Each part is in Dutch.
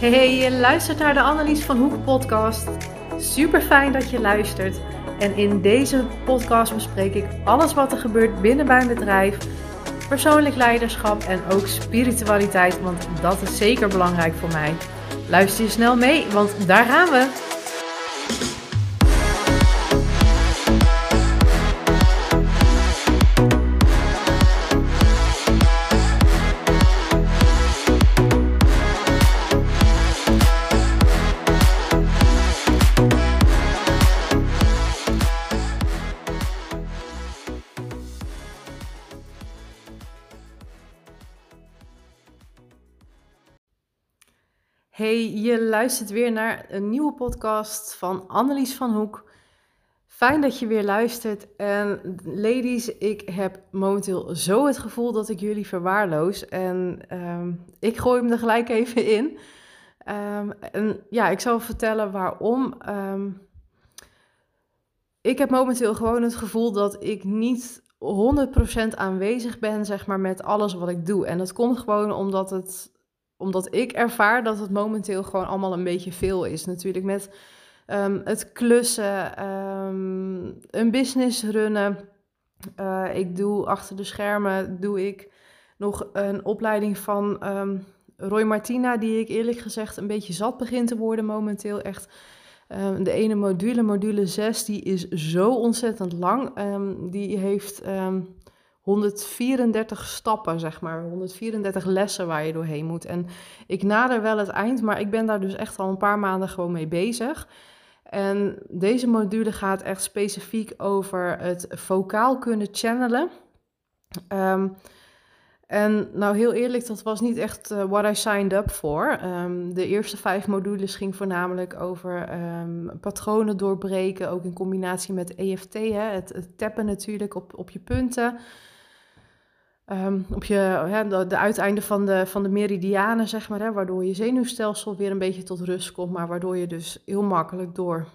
Hey, je luistert naar de Annelies van Hoek podcast. Super fijn dat je luistert. En in deze podcast bespreek ik alles wat er gebeurt binnen mijn bedrijf, persoonlijk leiderschap en ook spiritualiteit, want dat is zeker belangrijk voor mij. Luister je snel mee, want daar gaan we. Hey, je luistert weer naar een nieuwe podcast van Annelies van Hoek. Fijn dat je weer luistert. En ladies, ik heb momenteel zo het gevoel dat ik jullie verwaarloos. En ehm, ik gooi hem er gelijk even in. Ehm, en ja, ik zal vertellen waarom. Ehm, ik heb momenteel gewoon het gevoel dat ik niet 100% aanwezig ben, zeg maar, met alles wat ik doe. En dat komt gewoon omdat het omdat ik ervaar dat het momenteel gewoon allemaal een beetje veel is. Natuurlijk met ehm, het klussen, ehm, een business runnen. Uh, ik doe achter de schermen doe ik nog een opleiding van um, Roy Martina, die ik eerlijk gezegd een beetje zat begint te worden momenteel. Echt de ene module, module 6, die is zo ontzettend lang. die heeft 134 stappen, zeg maar. 134 lessen waar je doorheen moet. En ik nader wel het eind, maar ik ben daar dus echt al een paar maanden gewoon mee bezig. En deze module gaat echt specifiek over het vocaal kunnen channelen. Ehm, en nou heel eerlijk, dat was niet echt uh, what I signed up for. Um, de eerste vijf modules ging voornamelijk over um, patronen doorbreken, ook in combinatie met EFT, hè, het, het tappen natuurlijk op, op je punten. Um, op je, ja, de, de, van de, van de meridianen, zeg maar, hè, waardoor je zenuwstelsel weer een beetje tot rust komt, maar waardoor je dus heel makkelijk door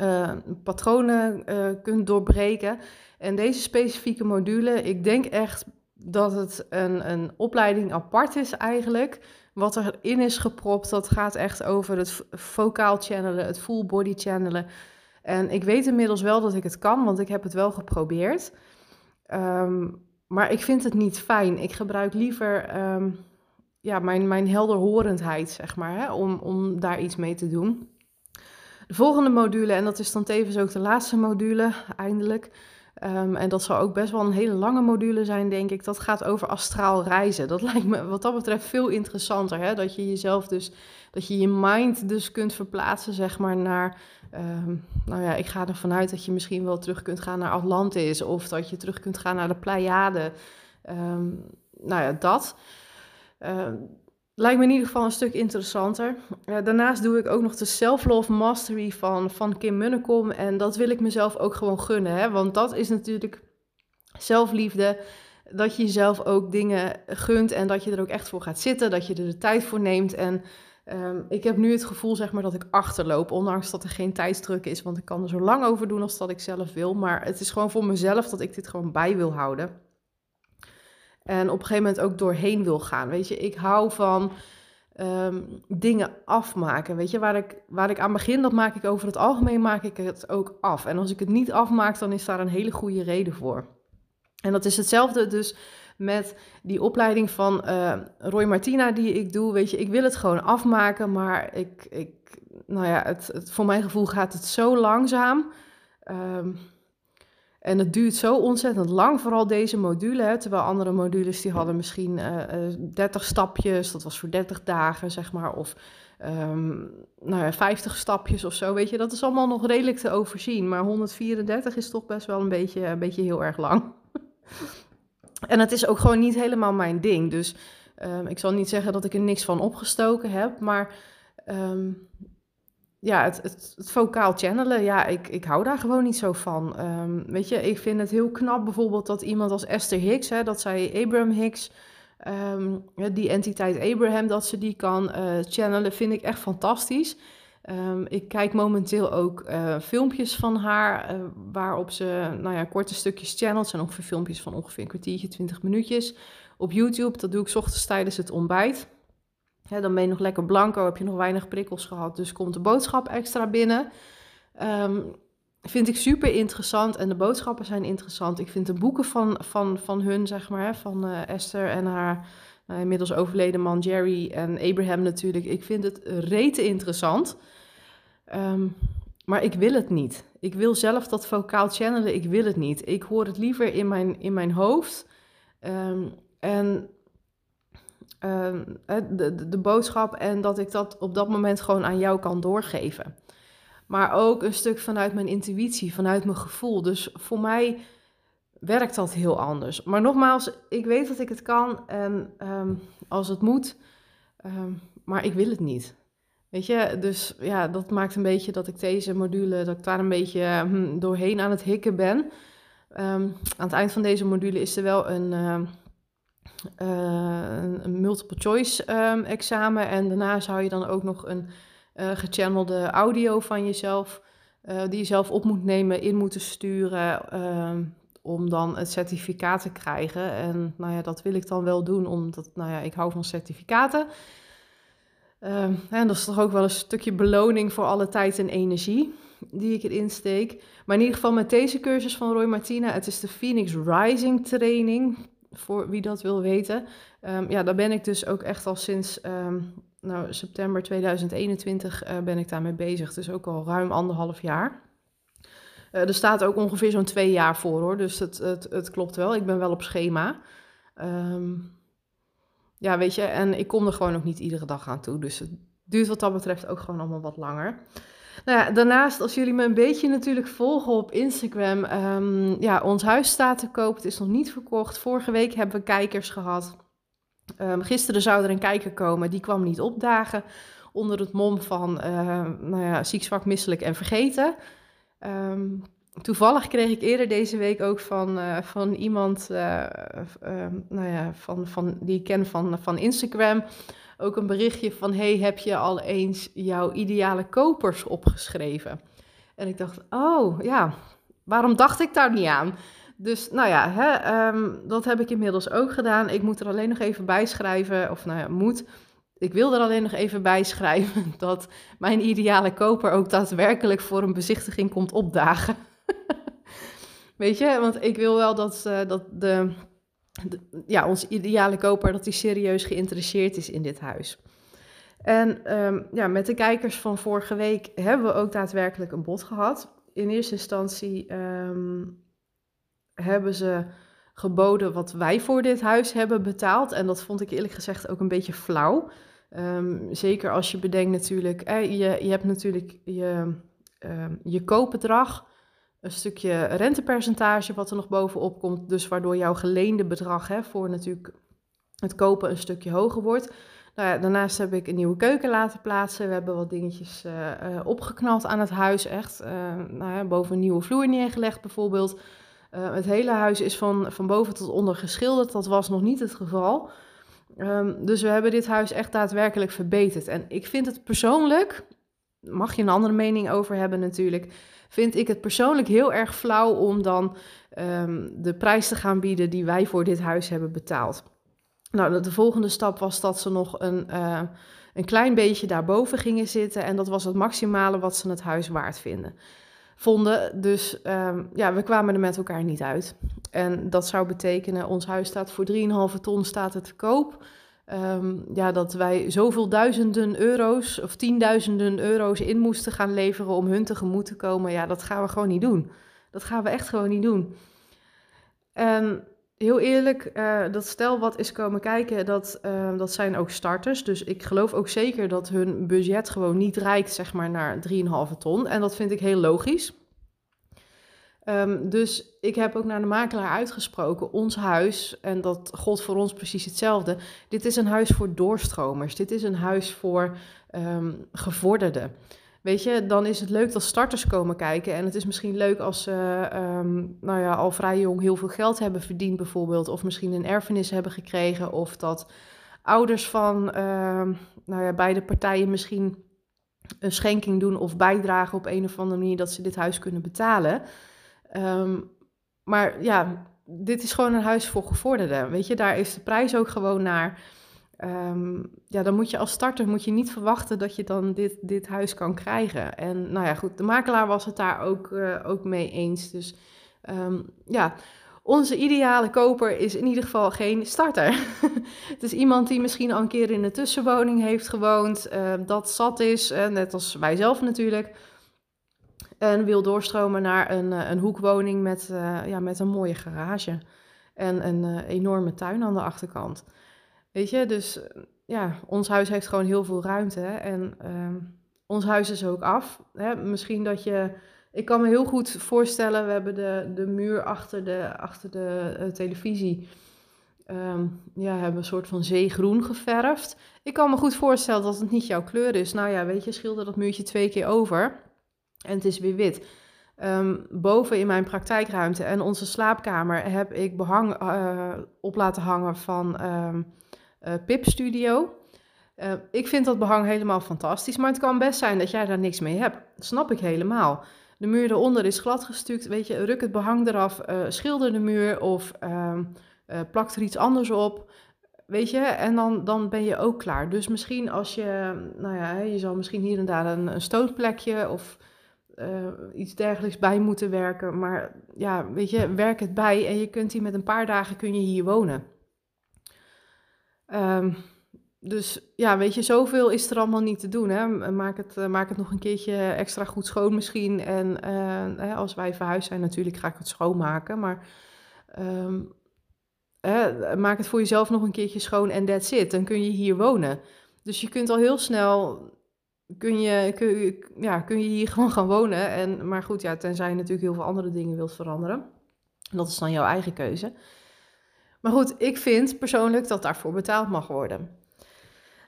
uh, patronen uh, kunt doorbreken. En deze specifieke module, ik denk echt dat het een, een opleiding apart is eigenlijk. Wat erin is gepropt, dat gaat echt over het vocaal channelen, het full body channelen. En ik weet inmiddels wel dat ik het kan, want ik heb het wel geprobeerd. Um, maar ik vind het niet fijn. Ik gebruik liever um, ja, mijn, mijn helderhorendheid, zeg maar, hè, om, om daar iets mee te doen. De volgende module, en dat is dan tevens ook de laatste module, eindelijk. Um, en dat zal ook best wel een hele lange module zijn, denk ik. Dat gaat over astraal reizen. Dat lijkt me wat dat betreft veel interessanter. Hè? Dat je jezelf dus, dat je je mind dus kunt verplaatsen, zeg maar, naar Um, nou ja, ik ga ervan uit dat je misschien wel terug kunt gaan naar Atlantis of dat je terug kunt gaan naar de Pleiade. Um, nou ja, dat. Uh, lijkt me in ieder geval een stuk interessanter. Uh, daarnaast doe ik ook nog de Self-Love Mastery van, van Kim Munnekom. En dat wil ik mezelf ook gewoon gunnen. Hè? Want dat is natuurlijk zelfliefde. Dat je jezelf ook dingen gunt en dat je er ook echt voor gaat zitten. Dat je er de tijd voor neemt. En Um, ik heb nu het gevoel zeg maar, dat ik achterloop, ondanks dat er geen tijdsdruk is, want ik kan er zo lang over doen als dat ik zelf wil. Maar het is gewoon voor mezelf dat ik dit gewoon bij wil houden. En op een gegeven moment ook doorheen wil gaan. Weet je, ik hou van um, dingen afmaken. Weet je, waar ik, waar ik aan begin, dat maak ik over het algemeen, maak ik het ook af. En als ik het niet afmaak, dan is daar een hele goede reden voor. En dat is hetzelfde dus met die opleiding van uh, Roy Martina die ik doe. Weet je, ik wil het gewoon afmaken, maar ik, ik nou ja, het, het, voor mijn gevoel gaat het zo langzaam. Um, en het duurt zo ontzettend lang, vooral deze module. Hè, terwijl andere modules die hadden misschien uh, uh, 30 stapjes, dat was voor 30 dagen, zeg maar. Of um, nou ja, 50 stapjes of zo, weet je. Dat is allemaal nog redelijk te overzien. Maar 134 is toch best wel een beetje, een beetje heel erg lang. En het is ook gewoon niet helemaal mijn ding. Dus um, ik zal niet zeggen dat ik er niks van opgestoken heb. Maar um, ja, het, het, het vocaal channelen, ja, ik, ik hou daar gewoon niet zo van. Um, weet je, ik vind het heel knap bijvoorbeeld dat iemand als Esther Hicks, hè, dat zij Abraham Hicks, die entiteit Abraham, dat ze die kan uh, channelen, vind ik echt fantastisch. Um, ik kijk momenteel ook uh, filmpjes van haar, uh, waarop ze nou ja, korte stukjes channelt. zijn ongeveer filmpjes van ongeveer een kwartiertje, twintig minuutjes op YouTube. Dat doe ik ochtends tijdens het ontbijt. dan ben je nog lekker blanco, heb je nog weinig prikkels gehad, dus komt de boodschap extra binnen. Um, vind ik super interessant en de boodschappen zijn interessant. Ik vind de boeken van, van, van hun, zeg maar, van uh, Esther en haar uh, inmiddels overleden man Jerry en Abraham natuurlijk. Ik vind het rete interessant. Um, maar ik wil het niet. Ik wil zelf dat vocaal channelen, ik wil het niet. Ik hoor het liever in mijn, in mijn hoofd. Um, en uh, de, de, de boodschap en dat ik dat op dat moment gewoon aan jou kan doorgeven. Maar ook een stuk vanuit mijn intuïtie, vanuit mijn gevoel. Dus voor mij werkt dat heel anders. Maar nogmaals, ik weet dat ik het kan en um, als het moet, um, maar ik wil het niet. Weet je, dus ja, dat maakt een beetje dat ik deze module, dat ik daar een beetje hm, doorheen aan het hikken ben. Um, aan het eind van deze module is er wel een, uh, een multiple choice examen. En daarna zou je dan ook nog een uh, gechannelde audio van jezelf, uh, die je zelf op moet nemen, in moeten sturen, om dan het certificaat te krijgen. En nou ja, dat wil ik dan wel doen, omdat nou ja, ik hou van certificaten. Ehm, en dat is toch ook wel een stukje beloning voor alle tijd en energie die ik erin steek. Maar in ieder geval met deze cursus van Roy Martina, het is de Phoenix Rising training, voor wie dat wil weten. Um, ja, daar ben ik dus ook echt al sinds nou, september 2021 uh, eh, ben ik daarmee bezig. Dus ook al ruim anderhalf jaar. Uh, er staat ook ongeveer zo'n twee jaar voor hoor. Dus het, het, het klopt wel. Ik ben wel op schema. Um, ja, weet je, en ik kom er gewoon ook niet iedere dag aan toe. Dus het duurt wat dat betreft ook gewoon allemaal wat langer. Nou ja, daarnaast, als jullie me een beetje natuurlijk volgen op Instagram, um, ja, ons huis staat te koop. Het is nog niet verkocht. Vorige week hebben we kijkers gehad. Um, gisteren zou er een kijker komen, die kwam niet opdagen onder het mom van uh, nou ja, ziek, zwak, misselijk en vergeten. Um, toevallig kreeg ik eerder deze week ook van, uh, van iemand uh, nou ja, van, van, die ik ken van, van Instagram ook een berichtje van: Hey, heb je al eens jouw ideale kopers opgeschreven? En ik dacht: Oh ja, waarom dacht ik daar niet aan? Dus nou ja, hè, um, dat heb ik inmiddels ook gedaan. Ik moet er alleen nog even bij schrijven, of nou ja, moet. Ik wil er alleen nog even bij schrijven dat mijn ideale koper ook daadwerkelijk voor een bezichtiging komt opdagen. Weet je, want ik wil wel dat, uh, dat de, ja, ons ideale koper, dat hij serieus geïnteresseerd is in dit huis. En um, ja, met de kijkers van vorige week hebben we ook daadwerkelijk een bod gehad. In eerste instantie um, hebben ze geboden wat wij voor dit huis hebben betaald. En dat vond ik eerlijk gezegd ook een beetje flauw. Um, zeker als je bedenkt natuurlijk, eh, je, je hebt natuurlijk je, uh, je koopbedrag, een stukje rentepercentage wat er nog bovenop komt. Dus waardoor jouw geleende bedrag hè, voor natuurlijk het kopen een stukje hoger wordt. Nou ja, daarnaast heb ik een nieuwe keuken laten plaatsen. We hebben wat dingetjes uh, uh, opgeknald aan het huis, echt. Uh, nou boven een nieuwe vloer neergelegd bijvoorbeeld. Het hele huis is van, van boven tot onder geschilderd. Dat was nog niet het geval. Um, dus we hebben dit huis echt daadwerkelijk verbeterd. En ik vind het persoonlijk, mag je een andere mening over hebben natuurlijk, vind ik het persoonlijk heel erg flauw om dan um, de prijs te gaan bieden die wij voor dit huis hebben betaald. Nou, de, volgende stap was dat ze nog een, uh, een klein beetje daarboven gingen zitten. En dat was het maximale wat ze het huis waard vinden vonden. Dus um, ja, we kwamen er met elkaar niet uit. En dat zou betekenen, ons huis staat voor 3,5 ton staat het te koop. Um, ja, dat wij zoveel duizenden euro's of tienduizenden euro's in moesten gaan leveren om hun tegemoet te komen. Ja, dat gaan we gewoon niet doen. Dat gaan we echt gewoon niet doen. En heel eerlijk, uh, dat stel wat is komen kijken, dat, uh, dat zijn ook starters. Dus ik geloof ook zeker dat hun budget gewoon niet reikt, zeg maar, naar 3,5 ton. En dat vind ik heel logisch. Um, dus ik heb ook naar de makelaar uitgesproken, ons huis, en dat gold voor ons precies hetzelfde. Dit is een huis voor doorstromers. Dit is een huis voor um, gevorderden. Weet je, dan is het leuk dat starters komen kijken. En het is misschien leuk als ze um, nou ja, al vrij jong heel veel geld hebben verdiend, bijvoorbeeld. Of misschien een erfenis hebben gekregen. Of dat ouders van uh, nou ja, beide partijen misschien een schenking doen of bijdragen op een of andere manier dat ze dit huis kunnen betalen. Um, maar ja, dit is gewoon een huis voor gevorderden. Weet je, daar is de prijs ook gewoon naar. Ehm, ja, dan moet je als starter moet je niet verwachten dat je dan dit, dit huis kan krijgen. En nou ja, goed, de makelaar was het daar ook, uh, ook mee eens. Dus um, ja, onze ideale koper is in ieder geval geen starter. het is iemand die misschien al een keer in een tussenwoning heeft gewoond, uh, dat zat is, uh, net als wij zelf natuurlijk. En wil doorstromen naar een, een hoekwoning met, ja, met een mooie garage en een enorme tuin aan de achterkant. Weet je, dus ja, ons huis heeft gewoon heel veel ruimte. En uh, ons huis is ook af. Hè? Misschien dat je. Ik kan me heel goed voorstellen, we hebben de, de muur achter de, achter de uh, televisie. Um, ja, hebben een soort van zeegroen geverfd. Ik kan me goed voorstellen dat het niet jouw kleur is. Nou ja, weet je, schilder dat muurtje twee keer over. En het is weer wit. Um, boven in mijn praktijkruimte en onze slaapkamer heb ik behang uh, op laten hangen van uh, Pip Studio. Uh, ik vind dat behang helemaal fantastisch, maar het kan best zijn dat jij daar niks mee hebt. Snap ik helemaal. De muur eronder is glad gestuukt, weet je, ruk het behang eraf, uh, schilder de muur of uh, plak er iets anders op. Weet je, en dan, dan ben je ook klaar. Dus misschien als je, nou ja, je zal misschien hier en daar een, een stootplekje of iets dergelijks bij moeten werken. Maar ja, weet je, werk het bij en je kunt hier met een paar dagen kun je hier wonen. Um, dus ja, weet je, zoveel is er allemaal niet te doen. Hè? Maak, het, uh, maak het nog een keertje extra goed schoon misschien. En uh, als wij verhuisd zijn, natuurlijk ga ik het schoonmaken. Maar um, maak het voor jezelf nog een keertje schoon en that's it. Dan kun je hier wonen. Dus je kunt al heel snel, kun je, kun, ja, kun je hier gewoon gaan wonen. En, maar goed, ja, tenzij je natuurlijk heel veel andere dingen wilt veranderen. Dat is dan jouw eigen keuze. Maar goed, ik vind persoonlijk dat daarvoor betaald mag worden.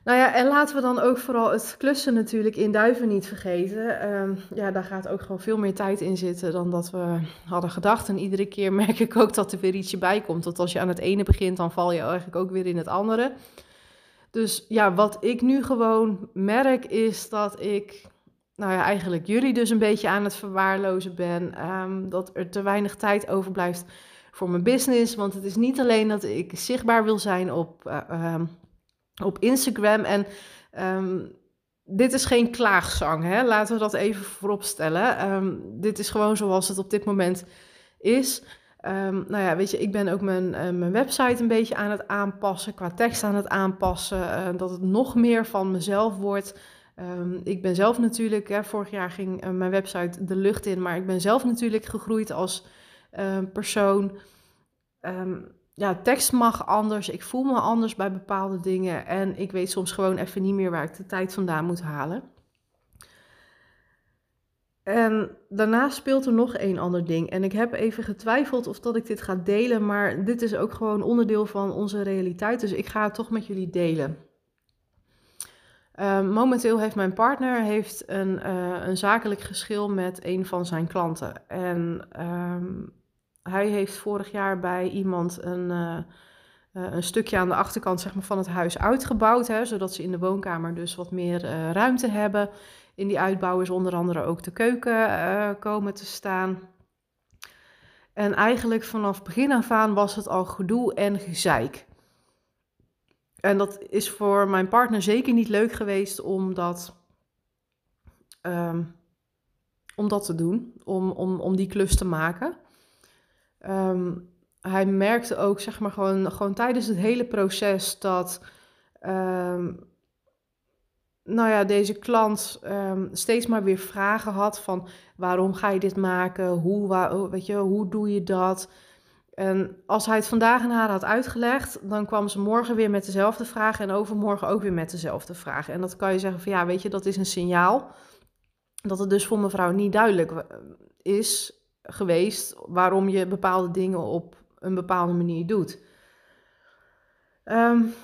Nou ja, en laten we dan ook vooral het klussen natuurlijk in duiven niet vergeten. Um, ja, daar gaat ook gewoon veel meer tijd in zitten dan dat we hadden gedacht. En iedere keer merk ik ook dat er weer ietsje bij komt. Dat als je aan het ene begint, dan val je eigenlijk ook weer in het andere. Dus ja, wat ik nu gewoon merk is dat ik, nou ja, eigenlijk jullie dus een beetje aan het verwaarlozen ben. Um, dat er te weinig tijd overblijft voor mijn business. Want het is niet alleen dat ik zichtbaar wil zijn op, uh, op Instagram. En um, dit is geen klaagzang, hè? laten we dat even voorop stellen. Um, dit is gewoon zoals het op dit moment is. Um, nou ja, weet je, ik ben ook mijn, uh, mijn website een beetje aan het aanpassen, qua tekst aan het aanpassen, uh, dat het nog meer van mezelf wordt. Ik ben zelf natuurlijk, hè, vorig jaar ging mijn website de lucht in, maar ik ben zelf natuurlijk gegroeid als persoon. Um, ja, tekst mag anders. Ik voel me anders bij bepaalde dingen. En ik weet soms gewoon even niet meer waar ik de tijd vandaan moet halen. En daarnaast speelt er nog één ander ding. En ik heb even getwijfeld of dat ik dit ga delen. Maar dit is ook gewoon onderdeel van onze realiteit. Dus ik ga het toch met jullie delen. Uh, momenteel heeft mijn partner heeft een, uh, een zakelijk geschil met een van zijn klanten. En hij heeft vorig jaar bij iemand een, uh, een stukje aan de achterkant zeg maar, van het huis uitgebouwd. Hè, zodat ze in de woonkamer dus wat meer uh, ruimte hebben. In die uitbouw is onder andere ook de keuken komen te staan. En eigenlijk vanaf begin af aan was het al gedoe en gezeik. En dat is voor mijn partner zeker niet leuk geweest om dat, um, om dat te doen, om, om, om die klus te maken. Um, hij merkte ook, zeg maar, gewoon, gewoon tijdens het hele proces dat. Um, nou ja, deze klant um, steeds maar weer vragen had van waarom ga je dit maken? Hoe, waar, weet je, hoe doe je dat? En als hij het vandaag aan haar had uitgelegd, dan kwam ze morgen weer met dezelfde vraag en overmorgen ook weer met dezelfde vraag. En dat kan je zeggen van ja, weet je, dat is een signaal dat het dus voor mevrouw niet duidelijk is geweest waarom je bepaalde dingen op een bepaalde manier doet. Um,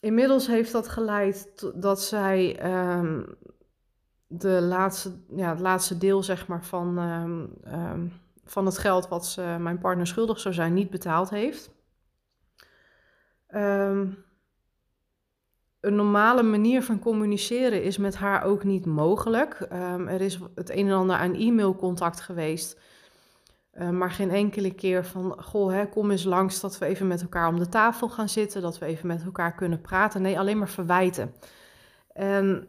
inmiddels heeft dat geleid tot dat zij um, de laatste, ja, het laatste deel zeg maar, van, um, van het geld wat ze, mijn partner schuldig zou zijn niet betaald heeft. een normale manier van communiceren is met haar ook niet mogelijk. er is het een en ander aan e-mailcontact geweest Uh, maar geen enkele keer van, goh, hè, kom eens langs dat we even met elkaar om de tafel gaan zitten, dat we even met elkaar kunnen praten. Nee, alleen maar verwijten. En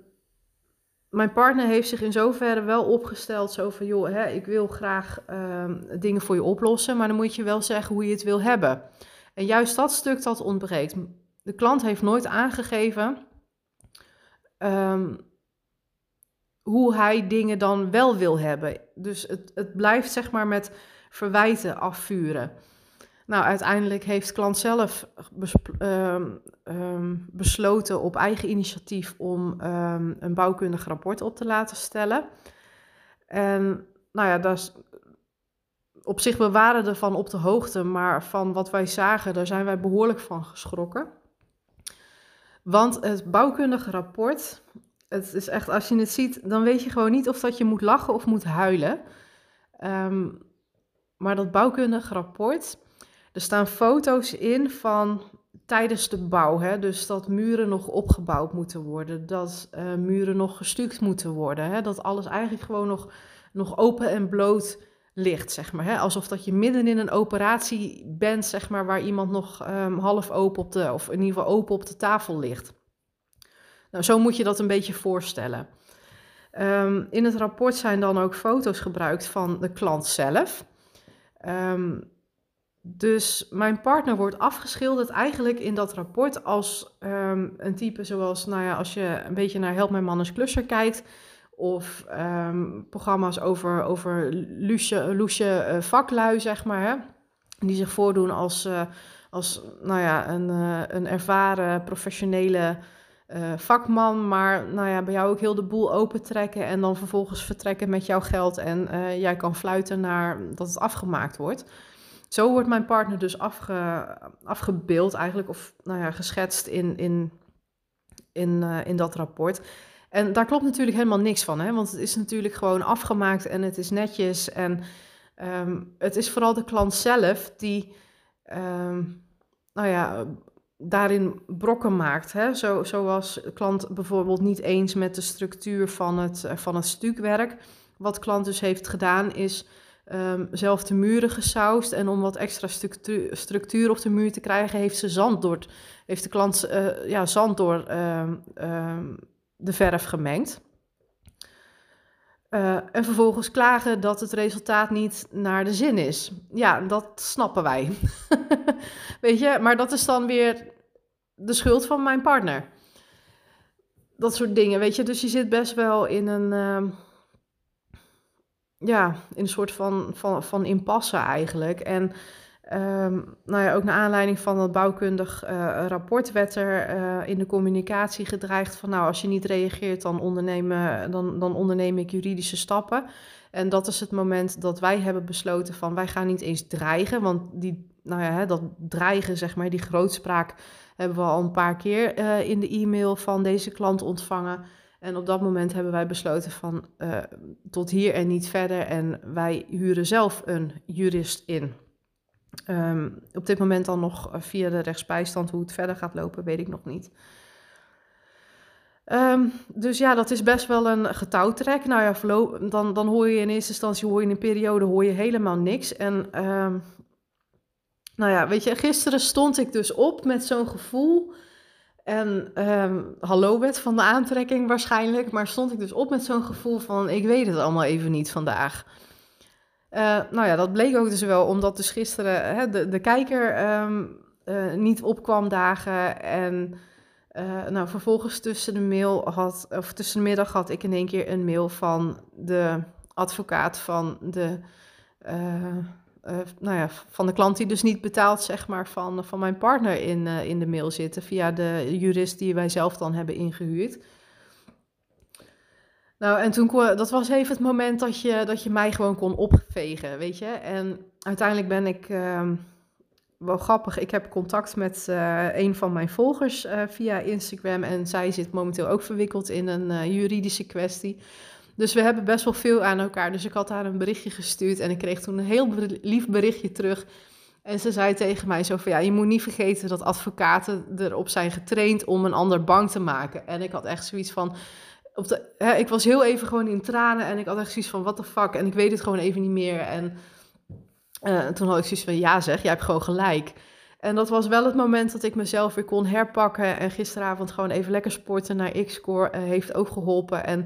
mijn partner heeft zich in zoverre wel opgesteld, zo van, joh, hè, ik wil graag uh, dingen voor je oplossen, maar dan moet je wel zeggen hoe je het wil hebben. En juist dat stuk dat ontbreekt. De klant heeft nooit aangegeven um, hoe hij dingen dan wel wil hebben. Dus het, het blijft zeg maar met verwijten afvuren. Nou, uiteindelijk heeft klant zelf um, um, besloten op eigen initiatief om um, een bouwkundig rapport op te laten stellen. En nou ja, dat is, op zich we waren ervan op de hoogte, maar van wat wij zagen, daar zijn wij behoorlijk van geschrokken. Want het bouwkundige rapport, het is echt, als je het ziet, dan weet je gewoon niet of dat je moet lachen of moet huilen. Maar dat bouwkundige rapport, er staan foto's in van tijdens de bouw. Hè? Dus dat muren nog opgebouwd moeten worden, dat uh, muren nog gestuukt moeten worden. Hè? Dat alles eigenlijk gewoon nog, nog open en bloot ligt, zeg maar. Hè? Alsof dat je midden in een operatie bent, zeg maar, waar iemand nog um, half open op de, of in ieder geval open op de tafel ligt. Nou, zo moet je dat een beetje voorstellen. Um, in het rapport zijn dan ook foto's gebruikt van de klant zelf. Um, dus mijn partner wordt afgeschilderd eigenlijk in dat rapport als um, een type zoals, nou ja, als je een beetje naar Help Mijn Man is Klusser kijkt, of um, programma's over, over loesje, uh, vaklui, zeg maar, hè, die zich voordoen als, uh, als nou ja, een, uh, een ervaren professionele vakman, maar nou ja, bij jou ook heel de boel opentrekken en dan vervolgens vertrekken met jouw geld en jij kan fluiten naar dat het afgemaakt wordt. Zo wordt mijn partner dus afge, afgebeeld eigenlijk, of nou ja, geschetst in, in, in, uh, in dat rapport. En daar klopt natuurlijk helemaal niks van, hè? want het is natuurlijk gewoon afgemaakt en het is netjes. En um, het is vooral de klant zelf die, um, nou ja, daarin brokken maakt. Hè? Zo, zoals de klant bijvoorbeeld niet eens met de structuur van het, van het stukwerk. Wat klant dus heeft gedaan is um, zelf de muren gesausd. En om wat extra structuur, structuur op de muur te krijgen, heeft ze zand door, heeft de klant uh, ja, zand door uh, de verf gemengd. Uh, en vervolgens klagen dat het resultaat niet naar de zin is. Ja, dat snappen wij. Weet je, maar dat is dan weer de schuld van mijn partner. Dat soort dingen, weet je. Dus je zit best wel in een ehm, ja, in een soort van, van, van impasse eigenlijk. En um, nou ja, ook naar aanleiding van dat bouwkundig uh, rapport werd er uh, in de communicatie gedreigd van nou, als je niet reageert, dan, ondernemen, dan, dan onderneem ik juridische stappen. En dat is het moment dat wij hebben besloten van wij gaan niet eens dreigen, want die, nou ja, dat dreigen, zeg maar, die grootspraak hebben we al een paar keer uh, in de e-mail van deze klant ontvangen. En op dat moment hebben wij besloten van tot hier en niet verder. En wij huren zelf een jurist in. Um, op dit moment dan nog eh, via de rechtsbijstand. Hoe het verder gaat lopen, weet ik nog niet. Um, dus ja, dat is best wel een getouwtrek. Nou ja, dan, dan hoor je in eerste instantie hoor je in een periode hoor je helemaal niks. En um, nou ja, weet je, gisteren stond ik dus op met zo'n gevoel en hallo wet van de aantrekking waarschijnlijk, maar stond ik dus op met zo'n gevoel van ik weet het allemaal even niet vandaag. Uh, nou ja, dat bleek ook dus wel omdat dus gisteren hè, de, de kijker um, uh, niet opkwam dagen en uh, nou, vervolgens tussen de mail had, of tussen de middag had ik in één keer een mail van de advocaat van de nou ja, van de klant die dus niet betaalt, zeg maar, van, van mijn partner in, in de mail zitten. Via de jurist die wij zelf dan hebben ingehuurd. Nou, en toen, dat was even het moment dat je, dat je mij gewoon kon opvegen, weet je. En uiteindelijk ben ik, uh, wel grappig, ik heb contact met uh, een van mijn volgers via Instagram. En zij zit momenteel ook verwikkeld in een juridische kwestie. Dus we hebben best wel veel aan elkaar. Dus ik had haar een berichtje gestuurd en ik kreeg toen een heel lief berichtje terug. En ze zei tegen mij zo van ja, je moet niet vergeten dat advocaten erop zijn getraind om een ander bang te maken. En ik had echt zoiets van, hè, ik was heel even gewoon in tranen en ik had echt zoiets van what the fuck en ik weet het gewoon even niet meer. En Uh, toen had ik zoiets van, ja zeg, jij hebt gewoon gelijk. En dat was wel het moment dat ik mezelf weer kon herpakken. En gisteravond gewoon even lekker sporten naar X-Core uh, heeft ook geholpen. En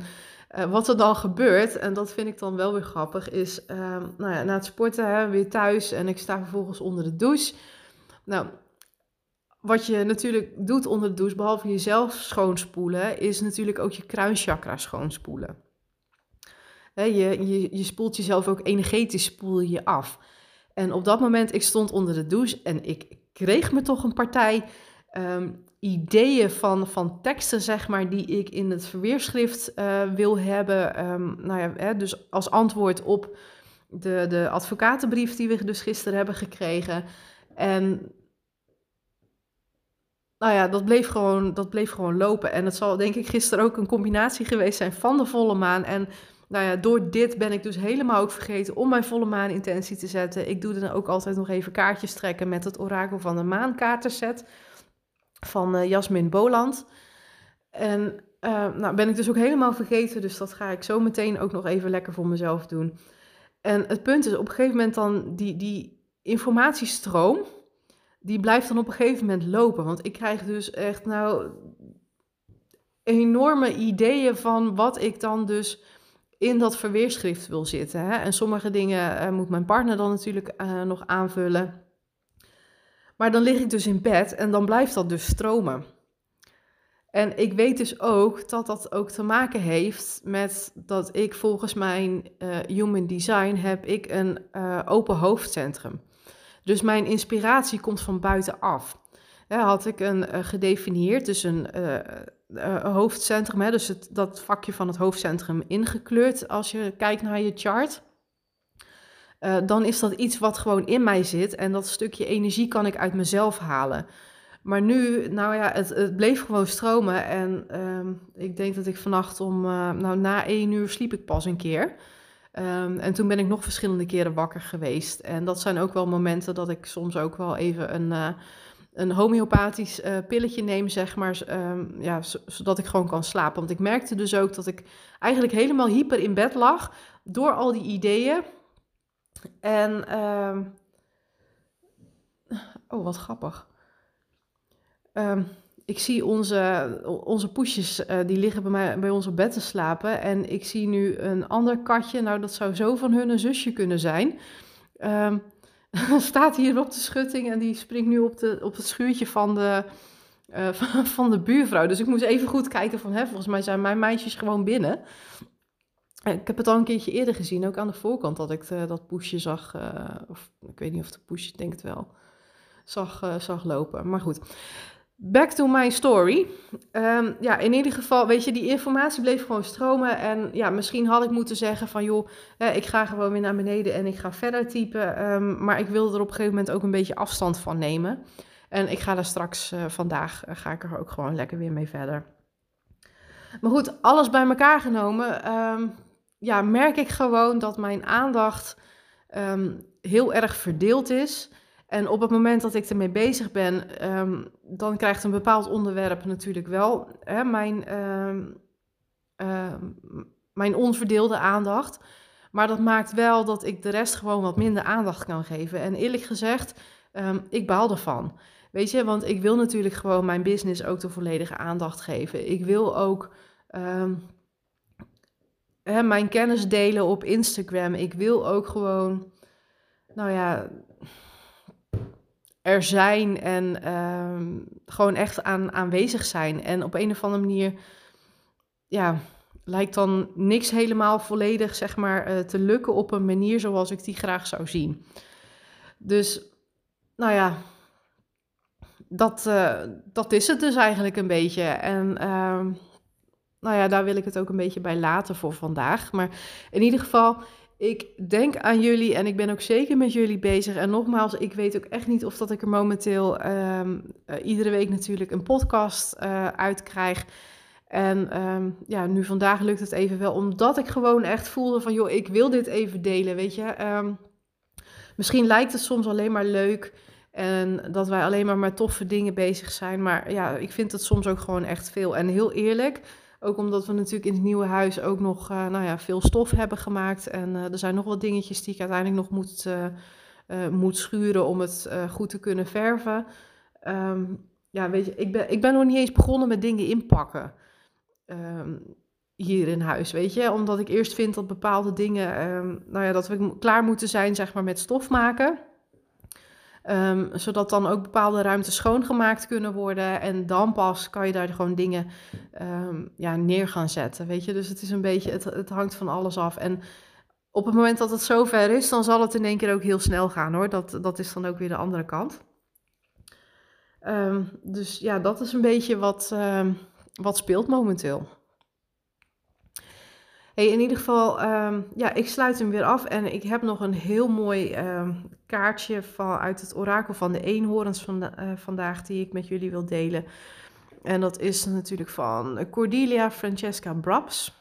uh, wat er dan gebeurt, en dat vind ik dan wel weer grappig, is ehm, nou ja, na het sporten hè, weer thuis en ik sta vervolgens onder de douche. Nou, wat je natuurlijk doet onder de douche, behalve jezelf schoonspoelen, is natuurlijk ook je kruinchakra schoonspoelen. Je, je, je spoelt jezelf ook energetisch spoel je af. En op dat moment, ik stond onder de douche en ik kreeg me toch een partij ehm, ideeën van, van teksten, zeg maar, die ik in het verweerschrift uh, wil hebben. Um, nou ja, dus als antwoord op de, de advocatenbrief die we dus gisteren hebben gekregen. En nou ja, dat bleef, gewoon, dat bleef gewoon lopen. En het zal denk ik gisteren ook een combinatie geweest zijn van de volle maan en nou ja, door dit ben ik dus helemaal ook vergeten om mijn volle maan intentie te zetten. Ik doe dan ook altijd nog even kaartjes trekken met het orakel van de maankaartenset van uh, Jasmin Boland. En uh, nou ben ik dus ook helemaal vergeten, dus dat ga ik zo meteen ook nog even lekker voor mezelf doen. En het punt is, op een gegeven moment dan die, die informatiestroom, die blijft dan op een gegeven moment lopen. Want ik krijg dus echt nou enorme ideeën van wat ik dan dus in dat verweerschrift wil zitten. Hè? En sommige dingen uh, moet mijn partner dan natuurlijk uh, nog aanvullen. Maar dan lig ik dus in bed en dan blijft dat dus stromen. En ik weet dus ook dat dat ook te maken heeft met dat ik volgens mijn uh, human design heb ik een open hoofdcentrum. Dus mijn inspiratie komt van buitenaf. Hè, had ik een gedefinieerd, dus een uh, hoofdcentrum, hè, dus het, dat vakje van het hoofdcentrum ingekleurd als je kijkt naar je chart. Dan is dat iets wat gewoon in mij zit en dat stukje energie kan ik uit mezelf halen. Maar nu, nou ja, het, het bleef gewoon stromen en uh, ik denk dat ik vannacht om, nou na één uur sliep ik pas een keer. Um, en toen ben ik nog verschillende keren wakker geweest. En dat zijn ook wel momenten dat ik soms ook wel even een een homeopathisch uh, pilletje neem, zeg maar, um, ja, zodat ik gewoon kan slapen. Want ik merkte dus ook dat ik eigenlijk helemaal hyper in bed lag door al die ideeën. En, uh, oh, wat grappig. Ik zie onze, onze poesjes, uh, die liggen bij, mij, bij ons op bed te slapen. En ik zie nu een ander katje, nou dat zou zo van hun een zusje kunnen zijn. Um, staat hier op de schutting en die springt nu op, de, op het schuurtje van de, uh, van de buurvrouw. Dus ik moest even goed kijken van, hè, volgens mij zijn mijn meisjes gewoon binnen. Ik heb het al een keertje eerder gezien, ook aan de voorkant, dat ik de, dat poesje zag, of ik weet niet of de poesje, denk het wel, zag, zag lopen. Maar goed, Back to my story. Um, ja, in ieder geval, weet je, die informatie bleef gewoon stromen. En ja, misschien had ik moeten zeggen van, joh, ik ga gewoon weer naar beneden en ik ga verder typen. Um, maar ik wilde er op een gegeven moment ook een beetje afstand van nemen. En ik ga daar straks, uh, vandaag, uh, ga ik er ook gewoon lekker weer mee verder. Maar goed, alles bij elkaar genomen, um, ja, merk ik gewoon dat mijn aandacht heel erg verdeeld is. En op het moment dat ik ermee bezig ben, um, dan krijgt een bepaald onderwerp natuurlijk wel hè, mijn, um, uh, mijn onverdeelde aandacht. Maar dat maakt wel dat ik de rest gewoon wat minder aandacht kan geven. En eerlijk gezegd, ik baal ervan. Weet je, want ik wil natuurlijk gewoon mijn business ook de volledige aandacht geven. Ik wil ook hè, mijn kennis delen op Instagram. Ik wil ook gewoon, nou ja, er zijn en ehm, gewoon echt aan, aanwezig zijn. En op een of andere manier, ja, lijkt dan niks helemaal volledig, zeg maar, uh, te lukken op een manier zoals ik die graag zou zien. Dus, nou ja, dat, uh, dat is het dus eigenlijk een beetje. En uh, nou ja, daar wil ik het ook een beetje bij laten voor vandaag. Maar in ieder geval, ik denk aan jullie en ik ben ook zeker met jullie bezig. En nogmaals, ik weet ook echt niet of dat ik er momenteel um, uh, iedere week natuurlijk een podcast uh, uitkrijg. En um, ja, nu vandaag lukt het even wel, omdat ik gewoon echt voelde van, joh, ik wil dit even delen, weet je. Um, misschien lijkt het soms alleen maar leuk en dat wij alleen maar met toffe dingen bezig zijn. Maar ja, ik vind het soms ook gewoon echt veel. En heel eerlijk, ook omdat we natuurlijk in het nieuwe huis ook nog uh, nou ja, veel stof hebben gemaakt. En uh, er zijn nog wat dingetjes die ik uiteindelijk nog moet, uh, moet schuren om het goed te kunnen verven. Ehm, ja, weet je, ik ben, ik ben nog niet eens begonnen met dingen inpakken. Ehm, hier in huis, weet je. Omdat ik eerst vind dat bepaalde dingen, um, nou ja, dat we klaar moeten zijn, zeg maar, met stof maken. Um, zodat dan ook bepaalde ruimtes schoongemaakt kunnen worden. En dan pas kan je daar gewoon dingen um, ja, neer gaan zetten. Weet je, dus het is een beetje, het, het hangt van alles af. En op het moment dat het zover is, dan zal het in één keer ook heel snel gaan hoor. Dat, dat is dan ook weer de andere kant. Um, dus ja, dat is een beetje wat, wat speelt momenteel. In ieder geval, um, ja, ik sluit hem weer af en ik heb nog een heel mooi um, kaartje van, uit het orakel van de eenhoorns van de, uh, vandaag die ik met jullie wil delen. En dat is natuurlijk van Cordelia Francesca Brabs.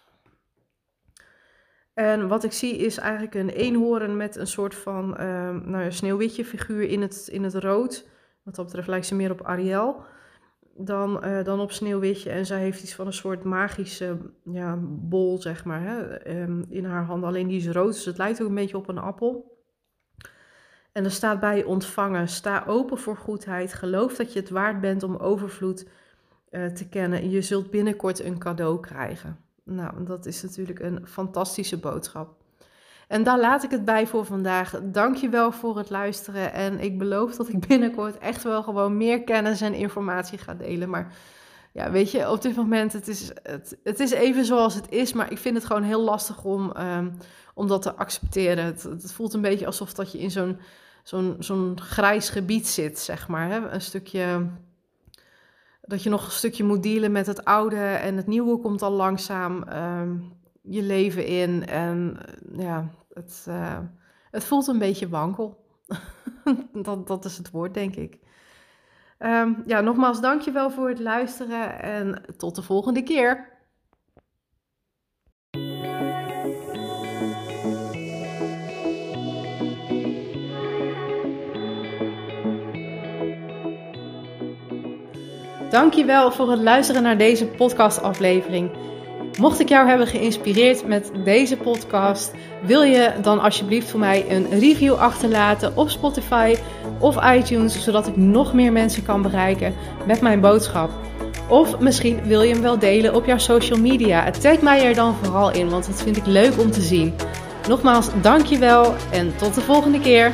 En wat ik zie is eigenlijk een eenhoorn met een soort van um, nou ja, sneeuwwitje figuur in het, in het rood. Wat dat betreft lijkt ze meer op Ariel dan, uh, dan op Sneeuwwitje. En zij heeft iets van een soort magische ja, bol, zeg maar, hè, um, in haar hand. Alleen die is rood, dus het lijkt ook een beetje op een appel. En er staat bij ontvangen, sta open voor goedheid, geloof dat je het waard bent om overvloed uh, te kennen. Je zult binnenkort een cadeau krijgen. Nou, dat is natuurlijk een fantastische boodschap. En daar laat ik het bij voor vandaag. Dankjewel voor het luisteren. En ik beloof dat ik binnenkort echt wel gewoon meer kennis en informatie ga delen. Maar ja, weet je, op dit moment, het is, het, het is even zoals het is. Maar ik vind het gewoon heel lastig om, um, om dat te accepteren. Het, voelt een beetje alsof dat je in zo'n zo'n zo'n grijs gebied zit, zeg maar. Hè? Een stukje dat je nog een stukje moet dealen met het oude en het nieuwe komt al langzaam. Um, je leven in. En eh, ja, het, uh, het voelt een beetje wankel. dat, dat is het woord, denk ik. Um, ja, nogmaals, dankjewel voor het luisteren en tot de volgende keer. Dankjewel voor het luisteren naar deze podcastaflevering. Mocht ik jou hebben geïnspireerd met deze podcast, wil je dan alsjeblieft voor mij een review achterlaten op Spotify of iTunes, zodat ik nog meer mensen kan bereiken met mijn boodschap. Of misschien wil je hem wel delen op jouw social media. Tag mij er dan vooral in, want dat vind ik leuk om te zien. Nogmaals, dankjewel en tot de volgende keer.